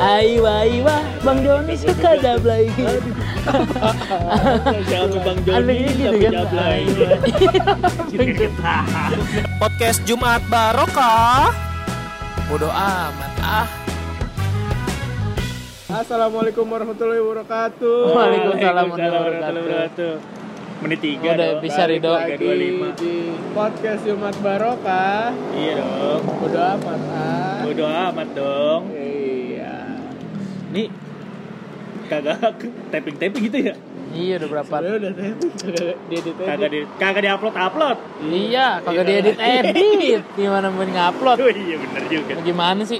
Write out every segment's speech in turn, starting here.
Aiwa aiwa Bang Joni suka jablay Siapa Bang Joni gitu tapi kan jablay. Podcast Jumat Barokah. Bodoh amat ah. Assalamualaikum warahmatullahi wabarakatuh. Waalaikumsalam warahmatullahi wabarakatuh. Menit tiga Udah dong. bisa Ridho lagi 325. di podcast Jumat Barokah. Iya dong. Udah amat ah. Bodo amat dong. Iya. Nih kagak tapping-tapping gitu ya? Iya udah berapa Sebenarnya udah tapping kagak dia di Kagak di kagak diupload upload. Iya kagak diedit edit Gimana mau ngupload Oh iya bener juga. Gimana sih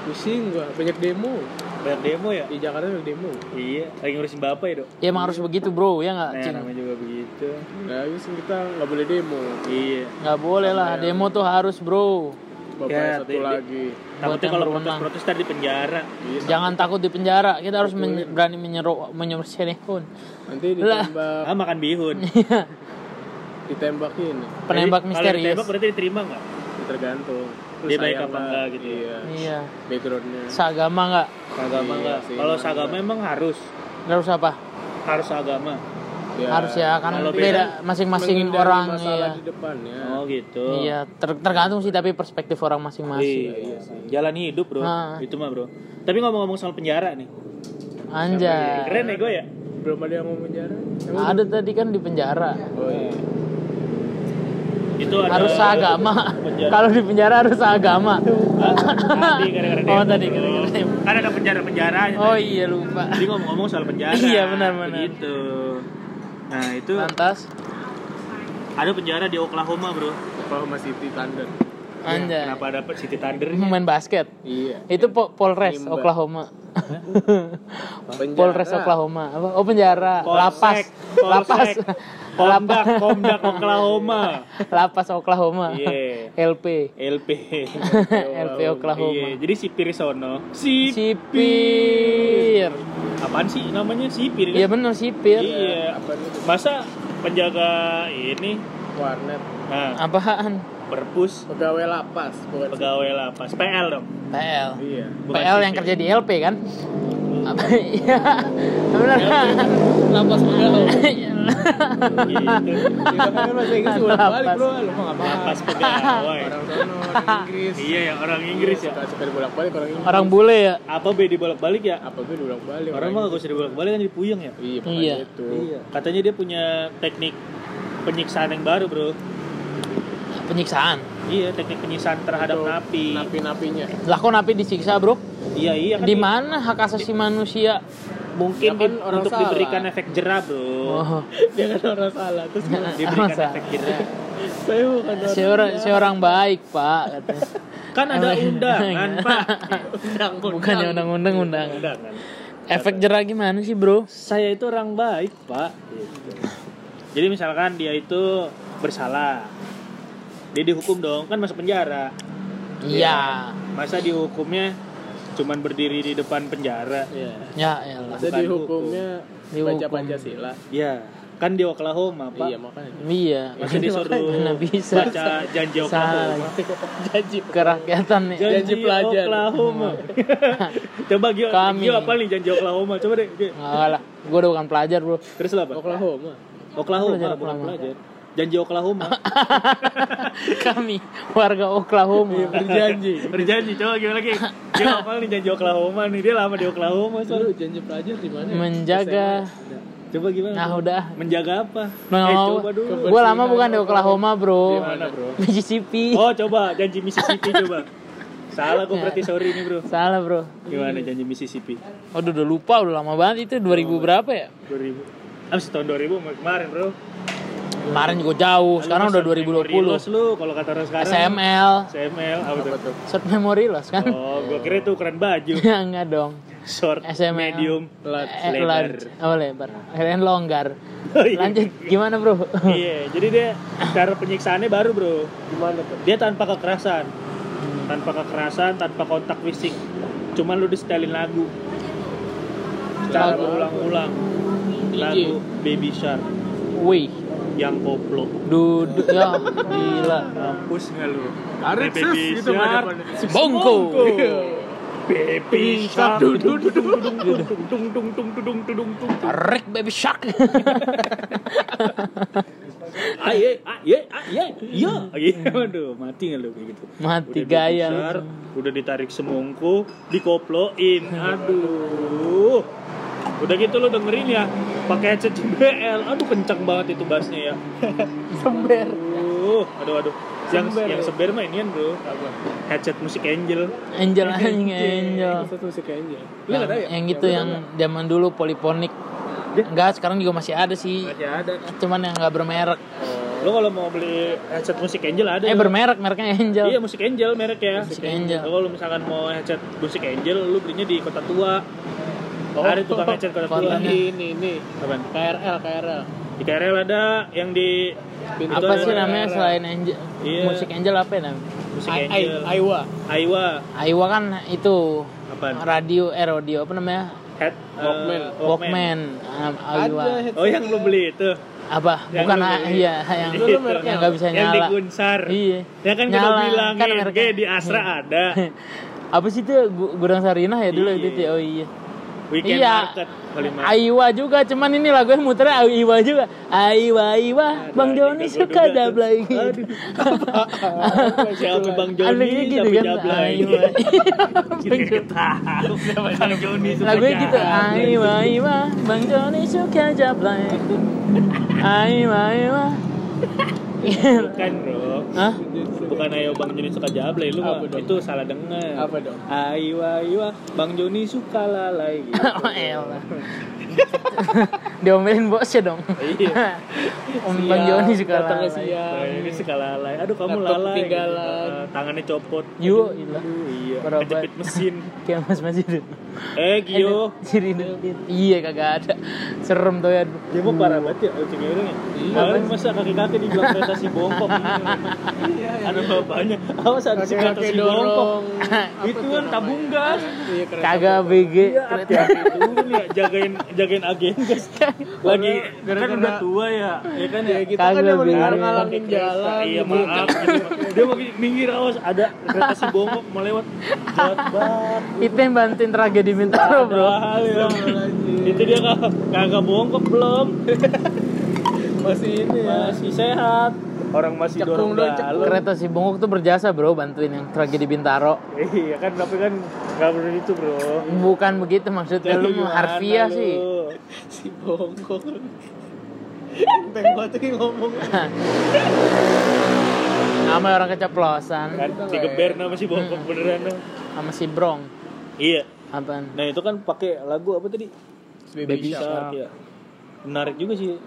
Pusing gua, banyak demo. Banyak demo ya? Di Jakarta banyak demo. Iya, lagi ngurusin bapak ya dok. Ya emang harus begitu bro ya nggak Nah Cing namanya juga begitu. Nah, terus kita nggak boleh demo. Iya. nggak boleh lah demo tuh harus bro Bapak Ya, satu lagi. Takutnya kalau protes-protes tadi di penjara. Iya, Jangan takut di penjara kita harus men- berani menyeru menyerusin Nanti Lah. ditembak, Ah makan bihun. ditembakin. penembak Jadi, Kalau misterius ditembak berarti diterima nggak? Tergantung. Dia baik apa enggak gitu ya? Iya. iya Backgroundnya. seagama nggak Agama Iya nggak? sih, Kalau enggak. emang harus harus apa harus agama. Harus ya kan kalau beda masing-masing orang masalah iya di depannya. Oh gitu. iya ter- tergantung sih tapi perspektif orang masing-masing Iya, Jalan hidup bro. Ah. Itu mah bro. Tapi ngomong-ngomong soal penjara nih. anjay Keren ya gue ya. Belum ada yang mau penjara. ada tadi kan di penjara Oh iya. Itu ada harus penjara. kalau di penjara harus seagama tadi gara-gara demo. oh tadi gara-gara demo. Kan ada penjara-penjaranya. oh iya lupa Jadi ngomong-ngomong soal penjara. Iya, benar-benar. Gitu. Nah itu lantas ada penjara di Oklahoma bro. Oklahoma City Thunder. Anjay Kenapa ada City Thunder main basket Iya. itu po- Polres Nimba. Oklahoma. Polres Oklahoma apa oh penjara lapas Polsek, lapas Polsek, Komdak, Komdak Oklahoma. lapas Oklahoma Iya. LP LP. LP Oklahoma Iya, jadi sipir sono. Sipir. sipir Apaan sih namanya sipir? kan? iya bener sipir Iya. Apa itu? Masa penjaga ini Warnet. nah apaan perpus Pegawai lapas. Bukan pegawai lapas PL dong. PL Iya. Bukan PL yang kerja di LP kan apa iya bener Lapas pegawai. Gitu. Kan bolak balik Lapas. pegawai. Orang sono orang Inggris. Iya ya orang Inggris ya. Suka suka dibolak balik orang Inggris. orang bule ya Apa be dibolak-balik ya? Apa gue dibolak balik? Orang mah gak usah dibolak-balik kan dipuyeng ya. Iya. Iya. Itu. Katanya dia punya teknik penyiksaan yang baru, Bro. Penyiksaan Iya, teknik penyiksaan terhadap Untuk napi. Napi-napinya. lah kok napi disiksa bro Iya, iya kan. di mana hak asasi manusia Mungkin Ya kan di- orang untuk salah. diberikan efek jerah, Bro. oh Dia kan orang salah. Terus gimana? Diberikan Masa? efek jerah. saya bukan orang seorang seorang baik pak katanya. Kan ada undangan, Pak. bukannya undang-undang undangan Undangan. efek jerah gimana sih bro Saya itu orang baik, Pak. Gitu. Jadi misalkan dia itu bersalah. Dia dihukum dong, kan masuk penjara. iya Masa dihukumnya cuman berdiri di depan penjara? Iya. ya ya lah Masa Bukan dihukumnya Dihukum. baca Pancasila. Ya, kan di Oklahoma, Pak. Iya makanya. iya Masa disuruh Mana bisa baca janji Oklahoma. Janji. kerakyatan nih Janji pelajar. Oklahoma. Coba Gio, Kami. Gio apa nih janji Oklahoma? Coba deh, Gio. Enggak lah gue udah bukan pelajar bro Terus lo apa? Oklahoma. Oklahoma, Pelajar bukan Oklahoma. pelajar. Janji Oklahoma. kami warga Oklahoma Berjanji. Berjanji, coba gimana lagi? Gio apa nih janji Oklahoma nih? Dia lama di Oklahoma Lu soalnya. janji pelajar di mana? menjaga Coba gimana? nah udah Menjaga apa? Nah, eh, coba dulu. gue lama bukan di Oklahoma bro Di mana, Bro? Mississippi Oh, coba janji Mississippi coba. Salah gue berarti sorry nih, Bro. salah bro Gimana janji Mississippi? Aduh udah lupa udah lama banget itu 2000 berapa ya 2000. Abis tahun 2000 sama kemarin, Bro. Kemarin juga jauh sekarang udah short memory loss 2020 lu kalau kata orang sekarang. SML SML apa Apa tuh? short memory loss kan Oh, gua kira itu ukuran baju. ya enggak dong Short, SML. medium, Large. Eh, lebar. large. oh lebar kalian longgar Oh, iya. lanjut gimana bro Iya, jadi dia cara penyiksaannya baru, Bro. Gimana tuh? Dia tanpa kekerasan. Tanpa kekerasan, tanpa kontak fisik. Cuman lu disetelin lagu. Secara apa? berulang-ulang. DJ. Lagu Baby Shark wih yang koplo. duduk ya gila Mampus nggak lu? Aritsus Baby gitu pada bongko Baby shark dudung dudung dudung dudung dudung dudung dudung dudung dudung Tarik baby shark. aye aye aye iya iya aduh mati nggak lu kayak gitu Mati gaya. udah ditarik semongko dikoploin aduh udah gitu lu dengerin ya pakai headset JBL aduh kencang banget itu bassnya ya Sember. aduh aduh aduh yang Sember, yang ya? seber mah inian bro headset musik Angel Angel anjing Angel. Satu musik kayaknya. Lu Yang, ya? yang itu yang zaman dulu poliponik. Enggak, sekarang juga masih ada sih. masih ada Cuman yang nggak bermerek. lu kalau mau beli headset musik Angel ada Eh bermerek, mereknya Angel. Iya musik Angel merek ya. Musik Angel. Kalau lu misalkan mau headset musik Angel, lu belinya di Kota Tua. Oh. Ada tukang headset Kota Tua. Ini ini. Apaan? KRL KRL. Di KRL ada yang di Itu Apa sih namanya selain Angel? Iya. Musik Angel apa ya namanya? musik Ai- Angel. Ai- Aiwa. Aiwa. Aiwa kan itu Apaan? radio eh radio apa namanya? Head Walkman. eh, Walkman. Um, Aiwa. Oh yang lu beli itu. Apa? Yang Bukan ah, iya yang Itu yang nggak bisa Yang di nyala. Gunsar. Iya. Ya kan kita Nyala. bilang Kan mereknya. di Astra ada. apa sih itu Gu- gudang Sarinah ya dulu Iya. itu oh iya Weekend Iya. market Kalimantan. Aiwa juga cuman ini lagunya muternya Aiwa juga. Aiwa Aiwa Bang Joni suka dablay Aduh. Siapa Bang Joni? Lagunya gitu tapi kan? jablay. Aiwa. Kita Bang Joni suka Lagunya gitu. Aiwa Aiwa Bang Joni suka jablay Aiwa Aiwa. Bukan bro Hah? Bukan ayo Bang Joni suka jablay Lu Apa dong? itu salah denger. Apa dong? Aiwa aiwa Bang Joni suka lalai gitu. Oh elah Diomelin bosnya dong. Iya. Om Bang Joni suka lalai. siang. Bang Joni suka lalai. Aduh kamu Laptop lalai ketinggalan. gitu. Tangannya copot. Yo ilah iya. Parah Kejepit banget. mesin. Kayak mas masih itu. Eh Gio. Ciri Iya kagak ada. Serem tuh ya. Dia mau parah banget ya Cengeng orang ya. Kemarin masa kaki-kaki dibilang kereta si bongkok Ada bapaknya Awas ada si Kakek si bongkok dorong. Itu kan tabung gas Iya. Kagak BG ya, jagain jagain agen guys lagi kan udah tua ya ya kan ya Ya kita kan ngalangin kereta. jalan. iya gitu. maaf dia mau minggir awas ada kereta si bongkok mau lewat banget Itu yang bantuin tragedi Bintaro bro ya. itu dia kagak kagak bongkok belum Masih ini ya. masih sehat orang masih Cekung dorong galon Kereta si Bongkok tuh berjasa bro Bantuin yang tragedi Bintaro iya kan tapi kan nggak perlu itu bro Bukan begitu maksudnya Lu harfiah lu? sih Si bongkok. Enteng banget ngomong. Sama orang keceplosan kan digeber nama si bongkok beneran no. Sama si Brong iya Apaan? Nah itu kan pakai lagu apa tadi? Baby Shark ya. Menarik juga sih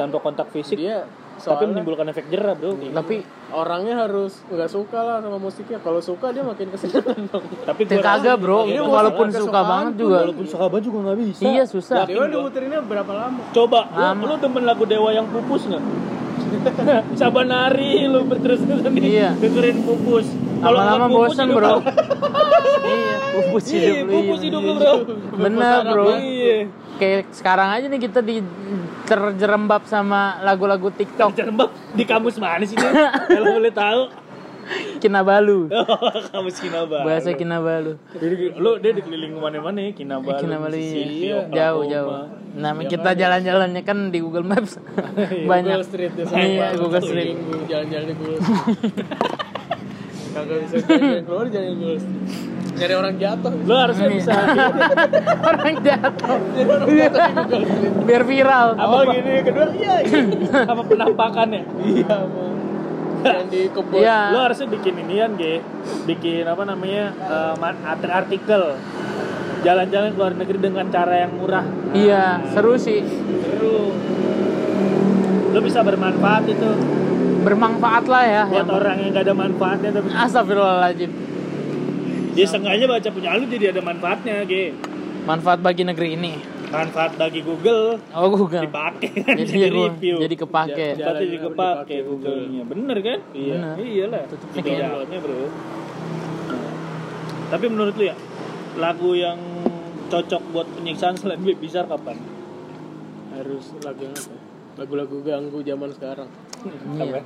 tanpa kontak fisik. Dia tapi soalnya menimbulkan efek jerah bro. Tapi orangnya harus nggak suka lah sama musiknya. Kalau suka dia makin kesenangan dong. Tapi gua kagak bro Ini Walaupun masalah suka banget juga walaupun suka banget juga nggak bisa. Iya susah Dewa gua. udah muterinnya berapa lama? Coba, Lama. lu, lu demen lagu Dewa yang pupus nggak? Sabanari lu terus-terusan nih Iya. dengerin pupus. Kalau bosen hidup bro. Iya Pupus Iya, hidup lu pupus iya. hidup lu bro. Bener bro Iya. Kayak sekarang aja nih kita di terjerembab sama lagu-lagu TikTok Jerembab di kamus mana sih? Kalau boleh tahu. Kinabalu kamus Kinabalu. Bahasa Kinabalu Jadi lu dia dikeliling ke mana-mana ya, Kinabalu. Kinabalu iya. Jauh jauh Nah kita jalan-jalannya kan di Google Maps Banyak Google Street ya. Iya Google Street Street. Jalan-jalan di Google. Kagak bisa keluar jalan di Google Street. Nyari orang jatuh. Lu harusnya Iya. bisa Orang jatuh. Biar viral. Apa? gini kedua iya, iya. apa penampakannya? Iya, Bang. Yang di kebun. Iya. lu harusnya bikin inian ge. Bikin apa namanya ma- art- artikel. Jalan-jalan ke luar negeri dengan cara yang murah. Iya seru sih. Seru. Lu bisa bermanfaat itu. Bermanfaat lah ya. Buat yang- orang yang gak ada manfaatnya tapi Astagfirullahaladzim dia sengaja baca punya lu jadi ada manfaatnya ge Manfaat bagi negeri ini manfaat bagi Google Oh Google dipakai kan Jadi, jadi, review jadi kepake Ja- Berarti Jalan juga apa pakai dipakai Google-nya. Bener kan? Iya. Bener. Iyalah. Tutupnya jalannya, Bro. Nah. Tapi menurut lu ya, lagu yang cocok buat penyiksaan selain Baby Shark kapan? Harus lagu yang apa? ya? Lagu-lagu ganggu zaman sekarang. Iya.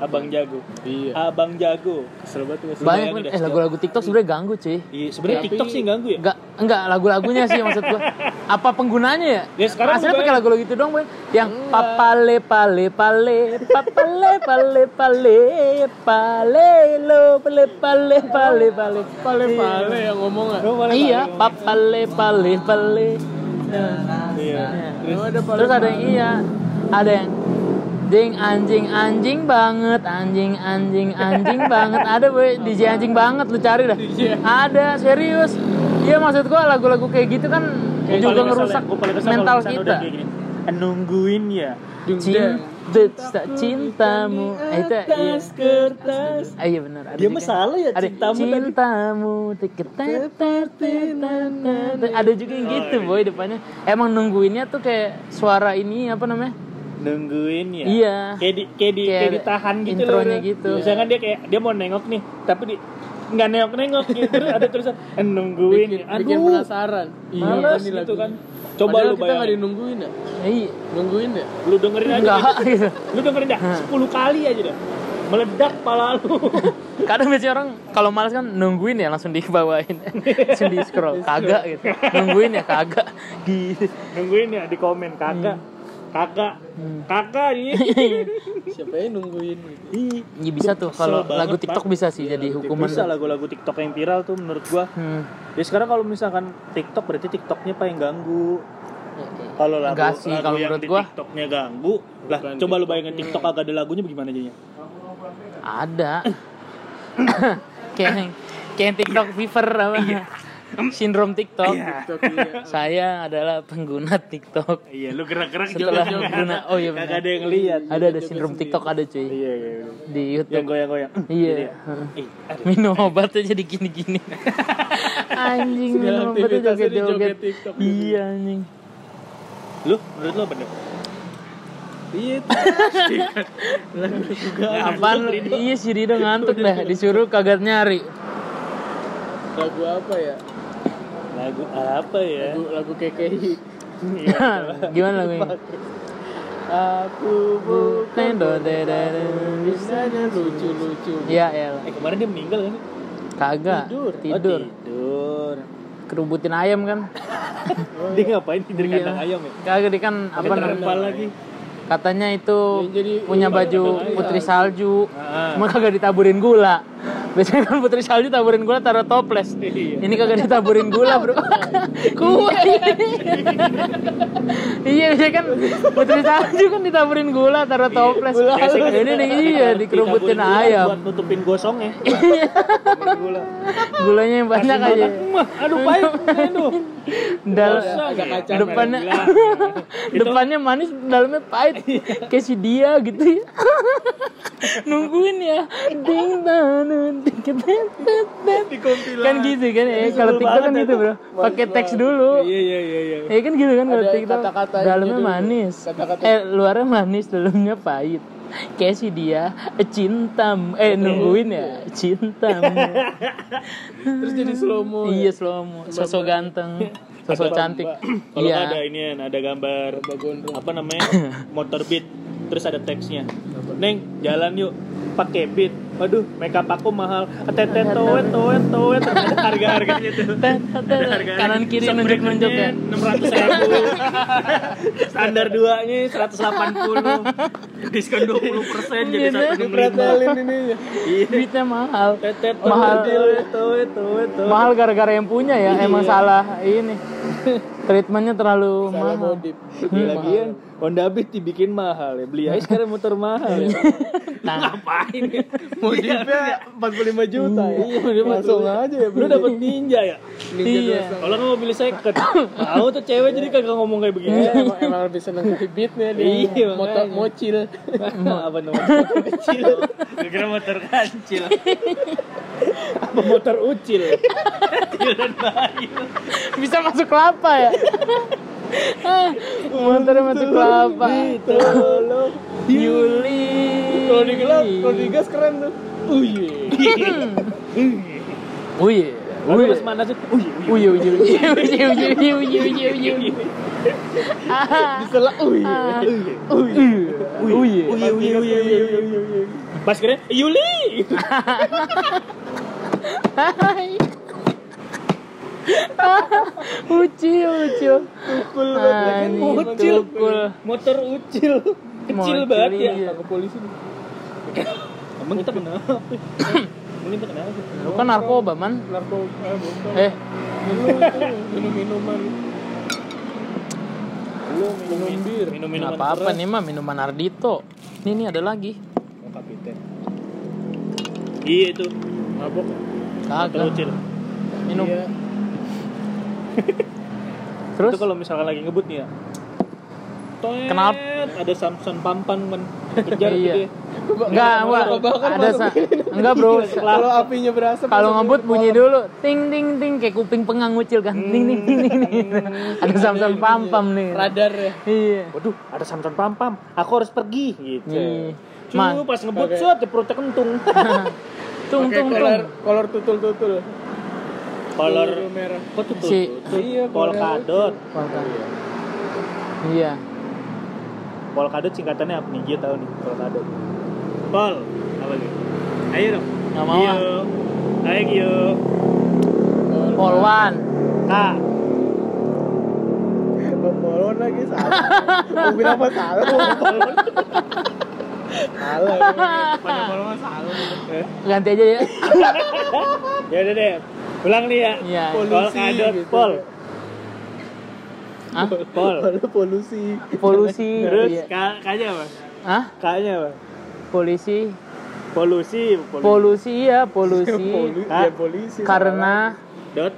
Abang Jago. Iya. Abang Jago. Kesel banget? Banyak eh lagu-lagu TikTok sebenarnya ganggu cuy. Iya, sebenarnya Tapi- TikTok sih ganggu ya. Enggak, enggak lagu-lagunya sih maksud gua. Apa penggunanya ya? Ya, sekarang Aslinya gua pakai bayang- lagu-lagu itu dong, Boy. Yang papale pale pale papale pale pale pale lo pale pale pale pale Pale pale yang ngomong nggak? Lu boleh Iya, papale pale pale. Iya. Terus, Oh, ada pale terus ada yang iya, ada yang Ding anjing anjing banget anjing anjing anjing banget ada boy DJ anjing banget lu cari dah DJ. ada serius iya maksud gua lagu-lagu kayak gitu kan Gua juga ngerusak ya, mental kita kayak. Nungguin ya. cinta cintamu eh, itu iya Kertas. Ah, iya benar ada Dia juga. mah salah ya, cintamu cintamu ada juga yang gitu Oh, iya. boy depannya emang nungguinnya tuh kayak suara ini apa namanya Nungguin ya. Iya. Kayak di kayak di Kayak kayak ditahan gitu loh. gitu. Misalkan dia kayak dia mau nengok nih, tapi di nggak nengok-nengok gitu. Terus ada tulisan "Eh, nungguin. bikin, ya." bikin Aduh. penasaran. Males ini gitu lagunya. kan. Coba Padahal lu kita nggak bayangin. dinungguin ya? iya Nungguin ya? Lu dengerin aja. enggak gitu. gitu Lu dengerin dah 10 kali aja dah. Meledak pala lu. kadang biasanya orang kalau males kan nungguin ya langsung dibawain langsung di scroll kagak gitu nungguin ya kagak gitu nungguin ya di komen kakak. Kakak. Kakak nih. Siapa yang nungguin gitu? Iya bisa tuh kalau Kesel lagu TikTok Pak. bisa sih jadi hukuman Bisa lagu-lagu TikTok yang viral tuh menurut gua. Hmm. Ya sekarang kalau misalkan TikTok berarti TikToknya apa yang ganggu? Kalau lagu, Enggak sih, lagu kalau yang menurut di gua. TikToknya ganggu, lah Bukan coba lu bayangin TikTok agak ada lagunya bagaimana jadinya? Ada. kayak kayak TikTok fever apa? Sindrom TikTok. TikTok iya. Saya adalah pengguna TikTok. Iya, lu gerak-gerak Setelah joget-joget. pengguna oh iya Kagak benar. ada yang lihat. Ada ada sindrom TikTok ada cuy Iya, iya. iya. di Yang YouTube. goyang-goyang. Iya. Gitu ya? Minum obatnya jadi gini-gini. anjing Segala minum obatnya joget-joget. joget TikTok. Iya anjing. Lu menurut lu apa nih? Iya. Apaan? Iya si Rido ngantuk dah disuruh kagak nyari. Lagu apa ya? Lagu apa ya? Lagu lagu KKI. Iya. Gimana lagunya? Aku bukan bisa. bisanya lucu-lucu. Iya ya. Eh kemarin dia meninggal kan? Kagak Tidur. tidur. Oh, tidur. Kerubutin ayam kan? Dia ngapain tidur Iya. kandang ayam ya? Kagak dia kan apa Apa namanya? lagi? Katanya itu Ya, jadi- punya iya, baju putri ayam. salju. Ah. Cuma kagak ditaburin gula. Biasanya kan putri salju taburin gula taruh toples. Iya. Ini kagak ditaburin gula, Bro. Kuat. iya, biasanya kan putri salju kan ditaburin gula taruh toples. Biasanya kan Ini nih iya dikerubutin ayam. Buat nutupin gosongnya. gula. Gulanya yang banyak aja. Aduh pahit. Aduh. Dal depannya depannya manis dalamnya pahit kayak si dia gitu ya nungguin ya ding danun kan gitu kan ya kalau TikTok kan gitu bro. Pakai teks dulu. Iya iya iya iya. ya kan gitu kan kalau TikTok. dalamnya manis. Eh luarnya manis dalamnya pahit. Kayak si dia cintam. Eh nungguin ya cintamu Terus jadi slow mo. iya slow mo sosok ganteng sosok cantik. Kalau iya. ada ini ada gambar apa namanya? Motor beat terus ada teksnya. Neng jalan yuk. Pakai beat. Waduh makeup aku mahal. Tetet toet toet toet. Ada harga harganya tuh ada harga kanan kiri nunjuk nunjuk ya? enam ratus ribu. Standar duanya seratus delapan puluh. Diskon dua puluh persen jadi Iya, satu enam lima ini ya. iya. Duitnya mahal. Tetet Mahal. toet toet mahal gara-gara yang punya ya? Iya. emang salah ini treatmentnya terlalu Salah mahal modif. Lagian Honda Beat dibikin mahal ya. Beli aja sekarang motor mahal ya. nah Ngapain ya? Modifnya 45 juta ya. Iya, Langsung aja ya. Lu dapat ninja ya? iya Kalau nggak mobil second, tahu tuh cewek jadi kagak ngomong kayak begini. Iya, emang, emang lebih seneng ke beatnya dia. Iya, Motor makanya. mocil. apa namanya? Motor kecil. Kira motor kecil. Apa motor ucil? Kecil dan bayu. bisa masuk kelapa ya Ah, motornya masuk kelapa Tolong. Yuli Kalau digelap, kalau digas keren tuh. Uh, iya. Uye Aduh, Uye pas mana sih? Uy, Uye uy. uye uye uye uye uye uye uye uye uye Ah, Diselak, uh, iya. ah. Uy, Uye Uye uy, uy, uy, uy, uy, uy. Pas kira Yuli. Hai. ucil, ucil. Tukul Anjing, Ucil. tukul. Motor ucil. Kecil Motor, banget ya. iya. ke polisi. Emang kita kenapa? Emang kita kenapa? Lu kan narkoba, man. narkoba eh, bukan. Eh, minum minuman Lu minum bir Minum minuman apa-apa keras. nih mah minuman Ardito. Nih ada lagi. Oh, kapiten. Iya itu. mabok Kagak. ucil. Minum. Iya. Terus Itu kalau misalkan lagi ngebut nih ya. Toet, Kenapa? Ada Samson Pampan men kejar Iya. gitu ya. enggak, Ada sa- enggak, Bro. kalau apinya berasap Kalau ngebut bunyi dulu ting ting ting kayak kuping pengang ngucil kan. Ting ting ting ting. ting. Ada samsam pam pam nih. radar ya Iya. Waduh, ada Samson Pampam. Aku harus pergi gitu. Iya. Cu, Ma, pas ngebut suat perutnya kentung. Tung Pakai tung kolor tung. kolor tutul tutul Kolor merah kok tuh? Si- Iya, Polkadot. Iya. Polkadot singkatannya apa nih? Dia tahu nih Polkadot. Pol. Apa nih? Ayo dong. Nggak mau, ah. Gio. Ayo Gio. Polwan. Kak. Polon lagi salah mau bilang apa salah salah pada polon salah Ganti aja ya. Ya udah deh. Ulang nih ya. Iya. Polusi Polkadot. gitu. Pol. Hah? Pol. Polusi Polusi. Terus Iya. K- K-nya apa? Hah? K-nya apa? Polisi. Polusi. Polusi. Polusi ya, polusi. Poli- Hah? ya, polisi Karena Dot.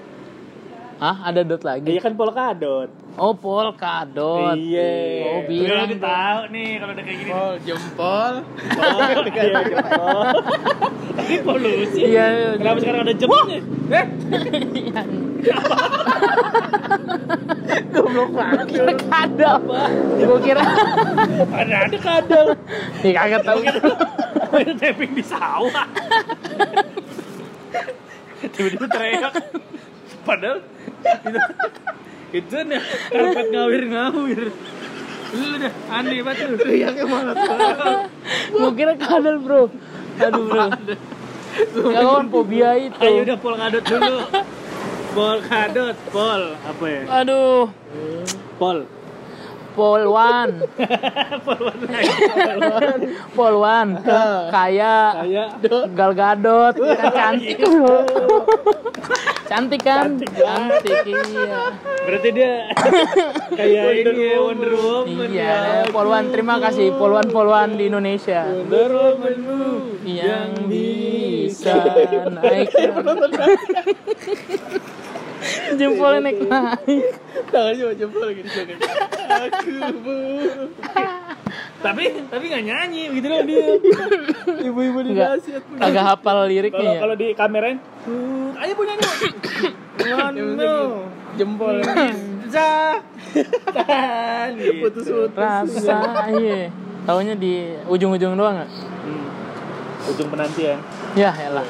Hah, ada dot lagi. Iya kan Polkadot. Oh, polkadot. Iya. Oh, bilang Udah tahu nih kalau udah kayak gini. Pol jempol Oh, iya, jempol. Tapi polusi. Iya, iya. Kenapa sekarang ada jempolnya? Eh, Goblok banget. Kadal. Gua kira. ada ada kadal. Ih, kagak tahu. Main tapping di sawah. Tiba-tiba teriak. Padahal itu itu nih karpet ngawir-ngawir. Lu udah aneh banget lu. teriaknya malah Gua kira kadal, Bro. Aduh, Bro. Ya kan fobia itu. Ayo udah polkadot dulu. Polkadot, pol apa ya? Aduh. Pol. Polwan. Polwan. Kaya. Kayak Gal Gadot. Kan cantik, Bro. Cantik kan? Cantik iya. berarti dia kayak ini ya Wonder Woman Iya, ya. Polwan terima kasih Polwan-polwan di Indonesia Wonder Womanmu yang bisa naik jempolnya naik naik. Tangannya cuma jempol lagi aku bu. Tapi tapi nggak nyanyi gitu loh dia. Ibu-ibu di Enggak. nasihat agak hafal kalau liriknya ya? kalau di kamerain ayo punya nyanyi Wano jempol. Bisa. Gitu. putus-putus rasa iya. Taunya di ujung-ujung doang nggak? Hmm. ujung penantian. Ya elah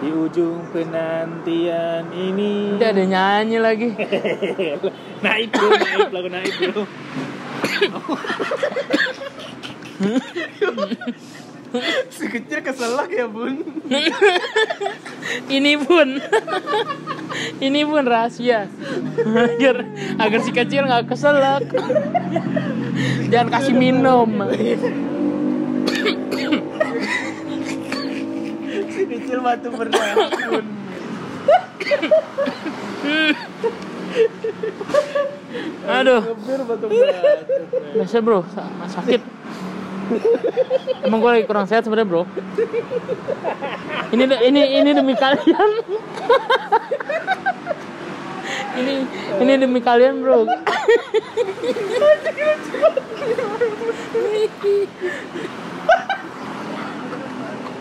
di ujung penantian ini. Dia ada nyanyi lagi. Naik bro naik lagu naik bro si kecil keselak ya bun. Ini pun ini pun rahasia. Agar agar si kecil nggak keselak. Jangan kasih minum batu berdua bun aduh. Ngebir batu biasa bro. Sa- sakit. Emang gue lagi kurang sehat sebenarnya bro. Ini ini ini demi kalian. Ini ini demi kalian bro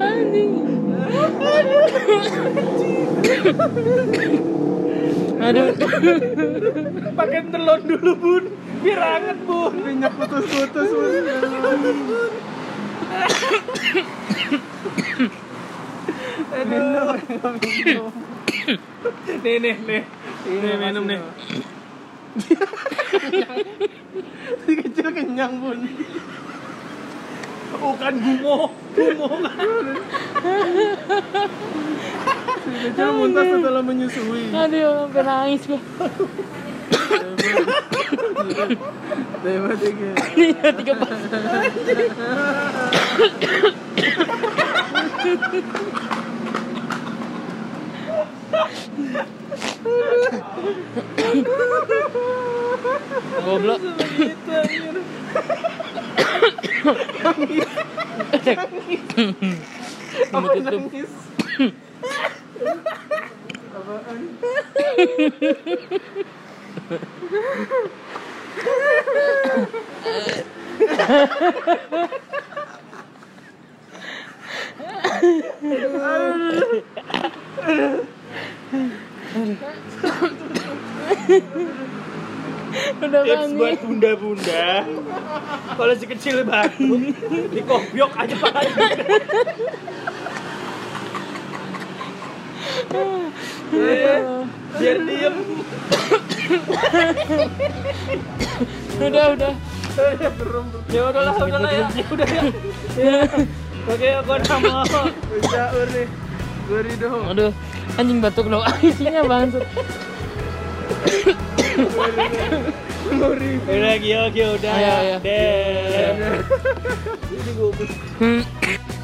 Anjing. Aduh. Pakai telon dulu bun, biar anget bun. Minyak putus-putus bun. Nih nih nih, nih minum nih. Si kecil kenyang bun. Bukan gumo, gumo Si kecil muntah setelah menyusui. Aduh, sampai nangis gua. Dewa tiga. Iya, tiga pas. Goblok. Apa Tutup. nangis? Udah Tips buat nangis. bunda-bunda. Kalau si kecil batuk, dikopiok aja palanya. Biar diem. Udah, udah. Ya udahlah, udahlah ya. Ya udah ya. Ya. Oke, aku udah mau. Bisa uri. Guri dong. Aduh, anjing batuk lo. Isinya bangsat. Udah, Gio, Gio, udah. Ayo, ayo. Deh.